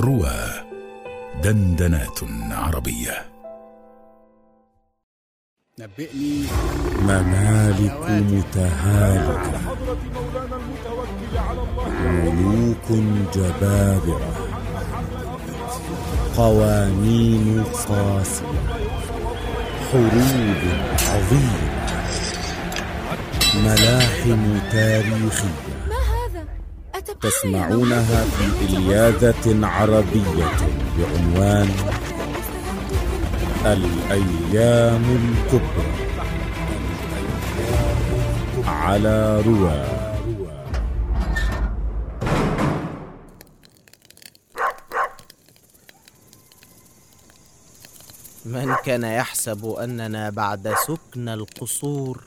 روى دندنات عربية. نبئني. ممالك متهالكة ملوك جبابرة. قوانين قاسية. حروب عظيمة. ملاحم تاريخية. تسمعونها في إلياذة عربية بعنوان الأيام الكبرى. على رواه من كان يحسب أننا بعد سكن القصور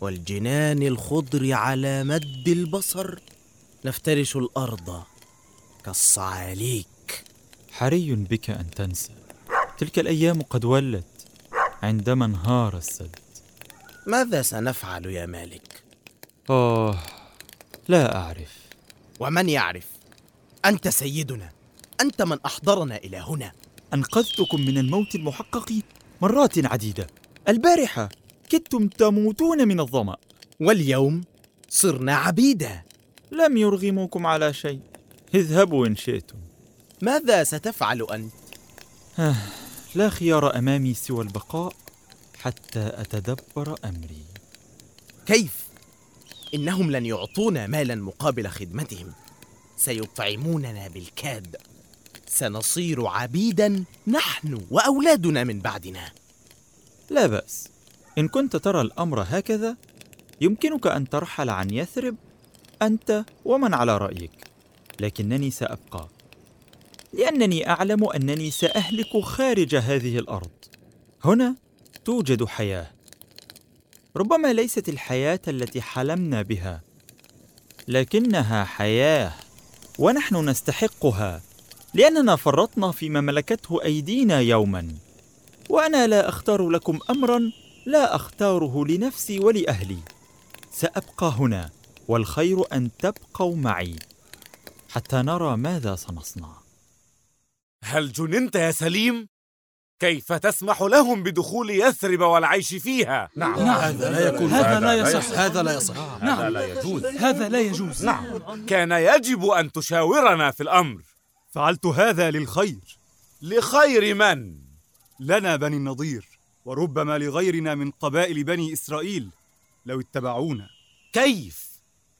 والجنان الخضر على مد البصر نفترش الأرض كالصعاليك. حري بك أن تنسى. تلك الأيام قد ولت عندما انهار السد. ماذا سنفعل يا مالك؟ آه لا أعرف. ومن يعرف؟ أنت سيدنا. أنت من أحضرنا إلى هنا. أنقذتكم من الموت المحقق مرات عديدة. البارحة كدتم تموتون من الظمأ. واليوم صرنا عبيدا. لم يرغموكم على شيء. اذهبوا إن شئتم. ماذا ستفعل أنت؟ لا خيار أمامي سوى البقاء حتى أتدبر أمري. كيف؟ إنهم لن يعطونا مالا مقابل خدمتهم. سيطعموننا بالكاد. سنصير عبيدا نحن وأولادنا من بعدنا. لا بأس. إن كنت ترى الأمر هكذا يمكنك أن ترحل عن يثرب أنت ومن على رأيك لكنني سأبقى. لأنني أعلم أنني سأهلك خارج هذه الأرض. هنا توجد حياة. ربما ليست الحياة التي حلمنا بها لكنها حياة ونحن نستحقها لأننا فرطنا فيما ملكته أيدينا يوما. وأنا لا أختار لكم أمرا لا أختاره لنفسي ولأهلي. سأبقى هنا. والخير أن تبقوا معي حتى نرى ماذا سنصنع. هل جننت يا سليم؟ كيف تسمح لهم بدخول يثرب والعيش فيها؟ نعم. هذا لا يكون هذا لا يصح. هذا لا يصح. نعم. لا يجوز. هذا لا يجوز. نعم. كان يجب أن تشاورنا في الأمر. فعلت هذا للخير. لخير من؟ لنا بني النضير وربما لغيرنا من قبائل بني إسرائيل لو اتبعونا. كيف؟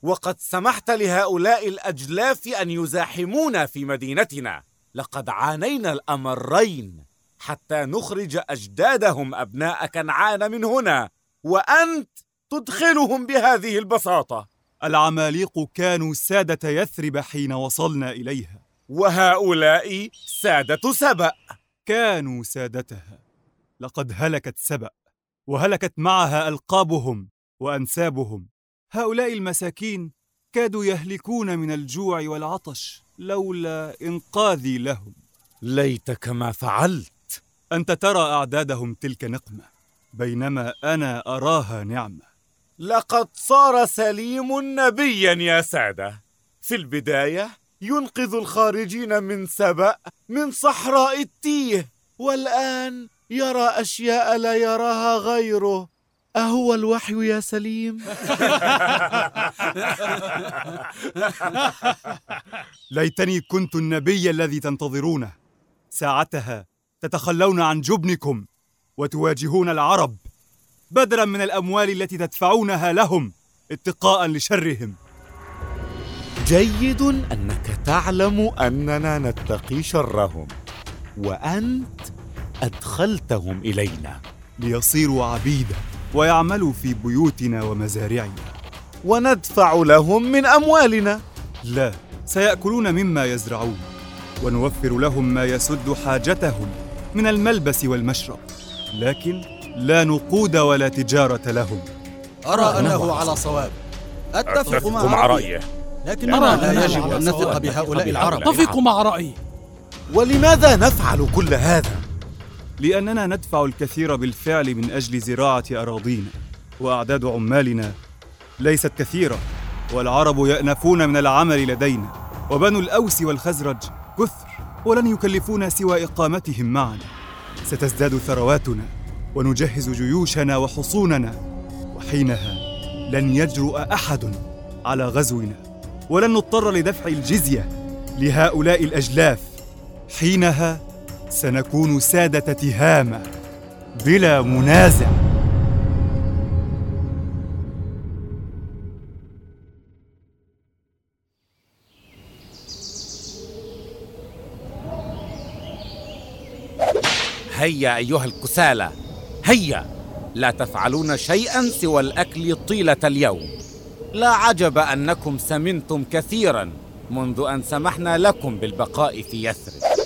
وقد سمحت لهؤلاء الأجلاف أن يزاحمونا في مدينتنا. لقد عانينا الأمرين حتى نخرج أجدادهم أبناء كنعان من هنا وأنت تدخلهم بهذه البساطة. العماليق كانوا سادة يثرب حين وصلنا إليها. وهؤلاء سادة سبأ. كانوا سادتها. لقد هلكت سبأ وهلكت معها ألقابهم وأنسابهم. هؤلاء المساكين كادوا يهلكون من الجوع والعطش لولا إنقاذي لهم. ليتك ما فعلت. أنت ترى أعدادهم تلك نقمة بينما أنا أراها نعمة. لقد صار سليم نبيا يا سادة. في البداية ينقذ الخارجين من سبأ من صحراء التيه والآن يرى أشياء لا يراها غيره. أهو الوحي يا سليم؟ ليتني كنت النبي الذي تنتظرونه. ساعتها تتخلون عن جبنكم وتواجهون العرب بدلا من الأموال التي تدفعونها لهم اتقاء لشرهم. جيد أنك تعلم أننا نتقي شرهم وأنت أدخلتهم إلينا. ليصيروا عبيدا. ويعملوا في بيوتنا ومزارعنا. وندفع لهم من أموالنا. لا سيأكلون مما يزرعون. ونوفر لهم ما يسد حاجتهم من الملبس والمشرب. لكن لا نقود ولا تجارة لهم. أرى أنه على صواب. أتفق مع, مع رأيه رأيه. لكننا أرى لا أنه يجب أن نثق. بهؤلاء العرب. أتفق مع رأيي. ولماذا نفعل كل هذا؟ لأننا ندفع الكثير بالفعل من أجل زراعة أراضينا وأعداد عمالنا ليست كثيرة والعرب يأنفون من العمل لدينا وبنو الأوس والخزرج كثر ولن يكلفونا سوى إقامتهم معنا. ستزداد ثرواتنا ونجهز جيوشنا وحصوننا وحينها لن يجرؤ أحد على غزونا. ولن نضطر لدفع الجزية لهؤلاء الأجلاف حينها سنكون سادة تهامة بلا منازع. هيا أيها الكسالى هيا! لا تفعلون شيئا سوى الأكل طيلة اليوم. لا عجب أنكم سمنتم كثيرا منذ أن سمحنا لكم بالبقاء في يثرب.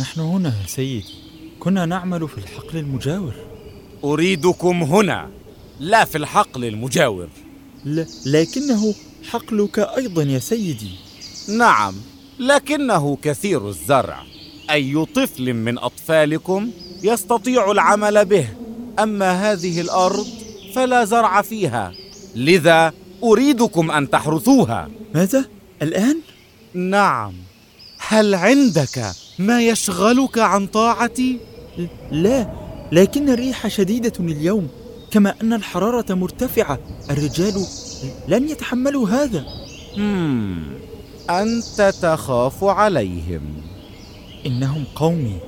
نحن هنا يا سيدي. كنا نعمل في الحقل المجاور. أريدكم هنا لا في الحقل المجاور. ل... لكنه حقلك أيضا يا سيدي. نعم لكنه كثير الزرع. أي طفل من أطفالكم يستطيع العمل به؟ أما هذه الأرض فلا زرع فيها. لذا أريدكم أن تحرثوها. ماذا؟ الآن؟ نعم. هل عندك ما يشغلك عن طاعتي؟ لا لكن الريح شديدة اليوم كما أن الحرارة مرتفعة. الرجال لن يتحملوا هذا. مم. أنت تخاف عليهم. إنهم قومي.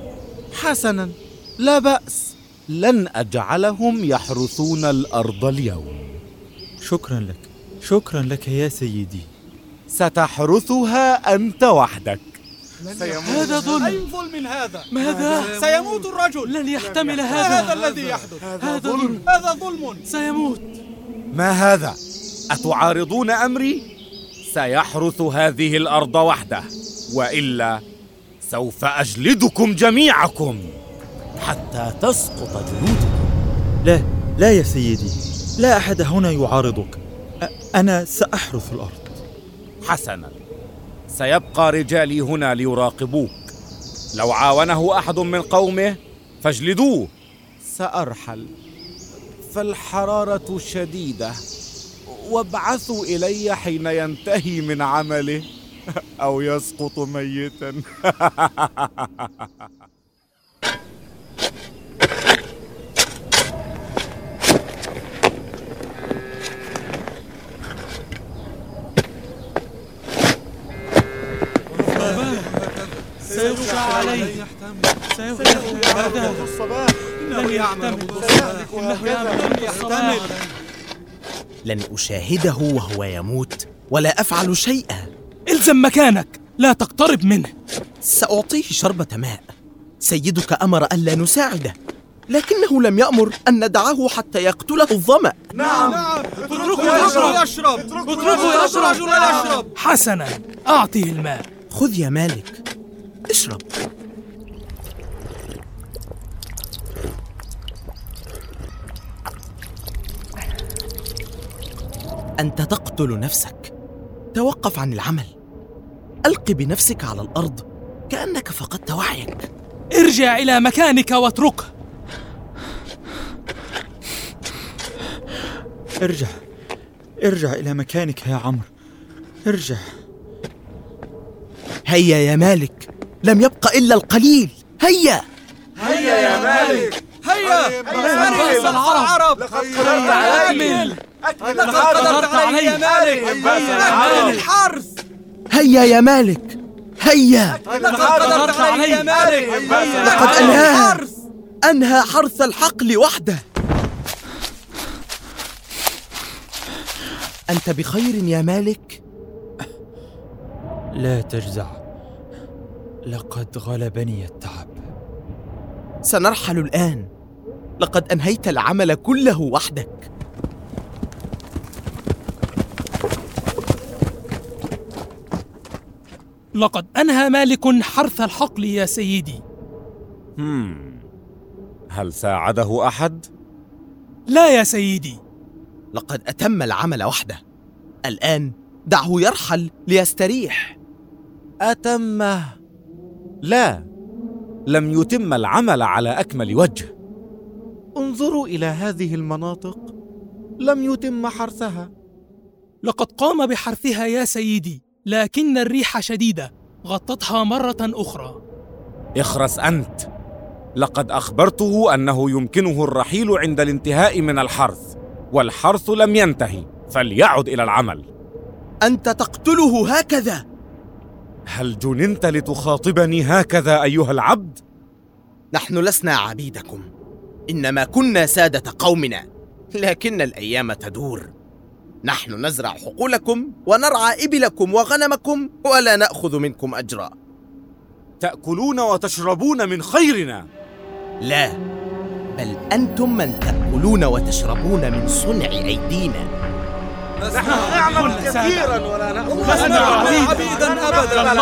حسنا لا بأس. لن أجعلهم يحرثون الأرض اليوم. شكرا لك شكرا لك يا سيدي. ستحرثها أنت وحدك. هذا ظلم. أي ظلم هذا؟ ماذا؟ سيموت الرجل. لن يحتمل ما هذا. هذا الذي يحدث؟ هذا ظلم. هذا ظلم. سيموت. ما هذا؟ أتعارضون أمري؟ سيحرث هذه الأرض وحده. وإلا سوف أجلدكم جميعكم. حتى تسقط جلودكم لا لا يا سيدي. لا أحد هنا يعارضك. أ- أنا سأحرث الأرض. حسنا. سيبقى رجالي هنا ليراقبوك. لو عاونه أحد من قومه فاجلدوه. سأرحل. فالحرارة شديدة. وابعثوا إلي حين ينتهي من عمله. أو يسقط ميتا. سيغشى عليه. سيغشى هذا لن يحتمل إنه يعمل منذ الصباح لن أشاهده وهو يموت ولا أفعل شيئا. إلزم مكانك. لا تقترب منه. سأعطيه شربة ماء. سيدك أمر ألا نساعده لكنه لم يأمر أن ندعه حتى يقتله الظمأ. اتركه يشرب. اتركه يشرب. يشرب. حسنا أعطه الماء. خذ يا مالك. اشرب أنت تقتل نفسك. توقف عن العمل. ألق بنفسك على الأرض كأنك فقدت وعيك. ارجع إلى مكانك واتركه ارجع. ارجع إلى مكانك يا عمرو. ارجع. هيا يا مالك. لم يبق إلا القليل. هيا. هيا بأس العرب لقد قدرت عليه لقد قدرت عليه يا مالك. هيا الحرث. هيا يا مالك. هيا. لقد قدرت عليه يا مالك. لقد أنهاها أنهى حرث الحقل وحده. أنت بخير يا مالك؟ لا تجزع. لقد غلبني التعب. سنرحل الآن. لقد أنهيت العمل كله وحدك. لقد أنهى مالك حرث الحقل يا سيدي. هم. هل ساعده أحد؟ لا يا سيدي. لقد أتم العمل وحده. الآن دعه يرحل ليستريح. أتمه. لا لم يتم العمل على أكمل وجه. انظروا إلى هذه المناطق. لم يتم حرثها. لقد قام بحرثها يا سيدي لكن الريح شديدة. غطتها مرة أخرى. اخرس أنت. لقد أخبرته أنه يمكنه الرحيل عند الانتهاء من الحرث والحرث لم ينتهي فليعد إلى العمل. أنت تقتله هكذا. هل جننت لتخاطبني هكذا أيها العبد؟ نحن لسنا عبيدكم. إنما كنا سادة قومنا. لكن الأيام تدور. نحن نزرع حقولكم ونرعى إبلكم وغنمكم ولا نأخذ منكم أجرا. تأكلون وتشربون من خيرنا. لا بل أنتم من تأكلون وتشربون من صنع أيدينا. نحن نعمل كثيرا ولا نأخذ لسنا عبيدا أبدا.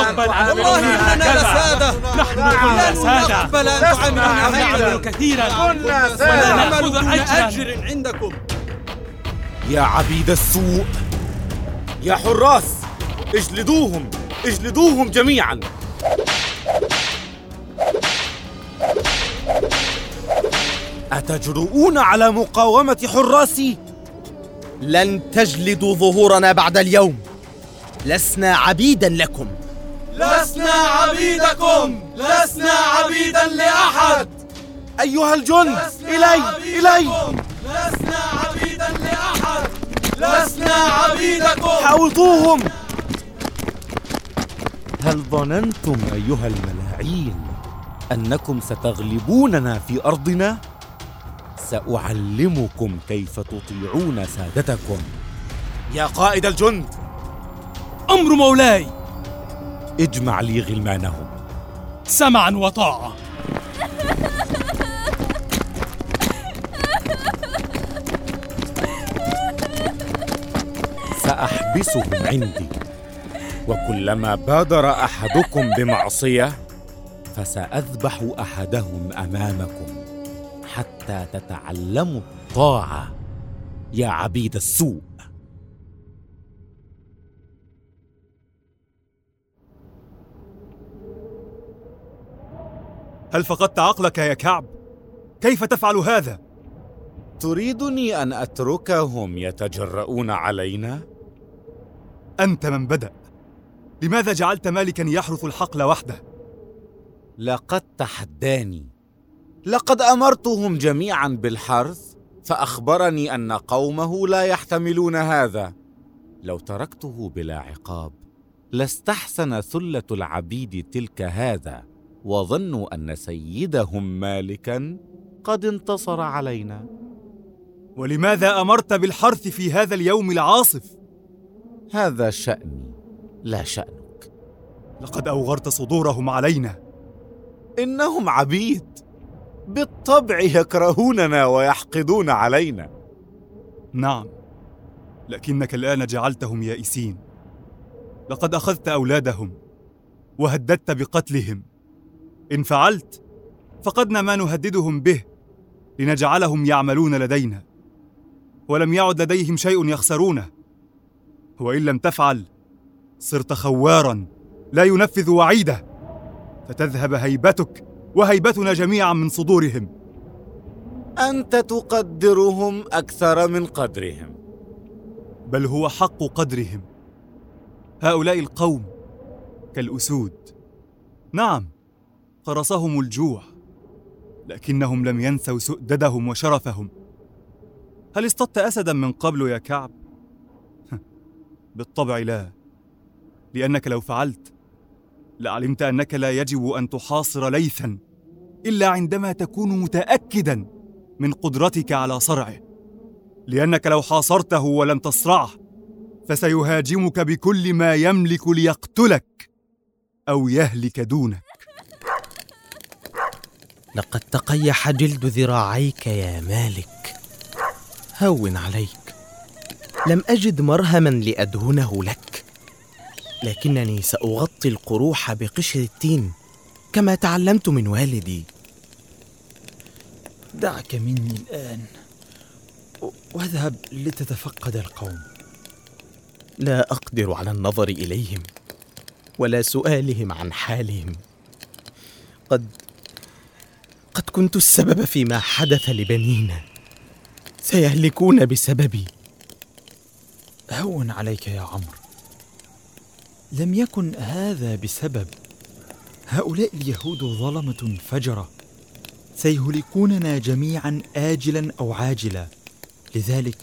والله إننا لسادة نحن كنا سادة نقبل أن تعاملنا هكذا كثيرا كنا ولا سادة. نأخذ دون أجر عندكم. يا عبيد السوء يا حراس اجلدوهم اجلدوهم جميعا. أتجرؤون على مقاومة حراسي؟ لن تجلدوا ظهورنا بعد اليوم. لسنا عبيدا لكم. لسنا عبيدكم. لسنا عبيدا لأحد. أيها الجند إلي إلي. لسنا عبيدا لأحد. لسنا عبيدكم. حاوطوهم. هل ظننتم أيها الملاعين أنكم ستغلبوننا في أرضنا؟ سأعلمكم كيف تطيعون سادتكم. يا قائد الجند أمر مولاي. اجمع لي غلمانهم. سمعا وطاعة. سأحبسهم عندي. وكلما بادر أحدكم بمعصية فسأذبح أحدهم أمامكم. حتى تتعلموا الطاعة يا عبيد السوء هل فقدت عقلك يا كعب؟ كيف تفعل هذا؟ تريدني أن أتركهم يتجرؤون علينا؟ أنت من بدأ لماذا جعلت مالكا يحرث الحقل وحده؟ لقد تحداني لقد أمرتهم جميعا بالحرث فأخبرني أن قومه لا يحتملون هذا. لو تركته بلا عقاب لاستحسن ثلة العبيد تلك هذا وظنوا أن سيدهم مالكا قد انتصر علينا. ولماذا أمرت بالحرث في هذا اليوم العاصف؟ هذا شأني لا شأنك. لقد أوغرت صدورهم علينا. إنهم عبيد. بالطبع يكرهوننا ويحقدون علينا. نعم لكنك الآن جعلتهم يائسين. لقد أخذت أولادهم وهددت بقتلهم. إن فعلت فقدنا ما نهددهم به لنجعلهم يعملون لدينا. ولم يعد لديهم شيء يخسرونه. وإن لم تفعل صرت خوارا لا ينفذ وعيده. فتذهب هيبتك وهيبتنا جميعا من صدورهم. أنت تقدرهم أكثر من قدرهم. بل هو حق قدرهم. هؤلاء القوم كالأسود. نعم قرصهم الجوع لكنهم لم ينسوا سؤددهم وشرفهم. هل اصطدت اسدا من قبل يا كعب؟ بالطبع لا لأنك لو فعلت لعلمت أنك لا يجب أن تحاصر ليثا إلا عندما تكون متاكدا من قدرتك على صرعه. لأنك لو حاصرته ولم تصرعه فسيهاجمك بكل ما يملك ليقتلك أو يهلك دونك. لقد تقيح جلد ذراعيك يا مالك. هون عليك. لم أجد مرهما لأدهنه لك. لكنني سأغطي القروح بقشر التين كما تعلمت من والدي. دعك مني الآن. و- واذهب لتتفقد القوم. لا أقدر على النظر إليهم ولا سؤالهم عن حالهم. قد قد كنت السبب فيما حدث لبنينا. سيهلكون بسببي. هون عليك يا عمرو. لم يكن هذا بسبب. هؤلاء اليهود ظلمة فجرة. سيهلكوننا جميعا آجلا أو عاجلا. لذلك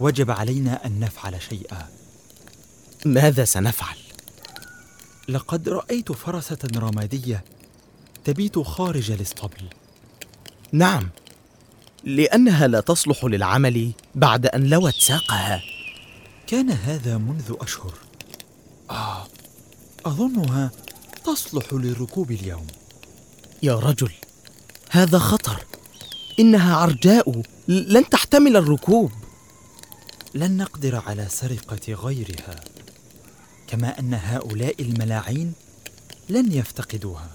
وجب علينا أن نفعل شيئا. ماذا سنفعل؟ لقد رأيت فرسة رمادية تبيت خارج الاسطبل. نعم لأنها لا تصلح للعمل بعد أن لوت ساقها. كان هذا منذ أشهر. آه أظنها تصلح للركوب اليوم. يا رجل هذا خطر. إنها عرجاء لن تحتمل الركوب. لن نقدر على سرقة غيرها كما أن هؤلاء الملاعين لن يفتقدوها.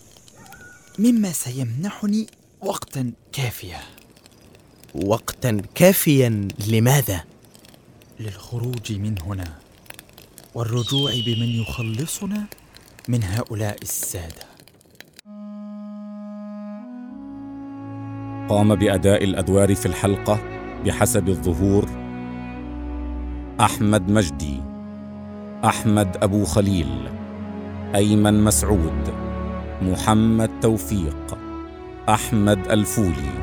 مما سيمنحني وقتا كافيا وقتا كافيا لماذا؟ للخروج من هنا والرجوع بمن يخلصنا؟ من هؤلاء السادة. قام بأداء الأدوار في الحلقة بحسب الظهور أحمد مجدي أحمد أبو خليل أيمن مسعود محمد توفيق أحمد الفولي.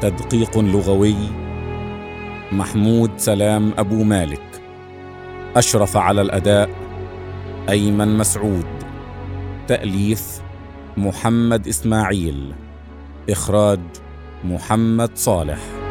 تدقيق لغوي محمود سلام أبو مالك. أشرف على الأداء أيمن مسعود. تأليف محمد إسماعيل. إخراج محمد صالح.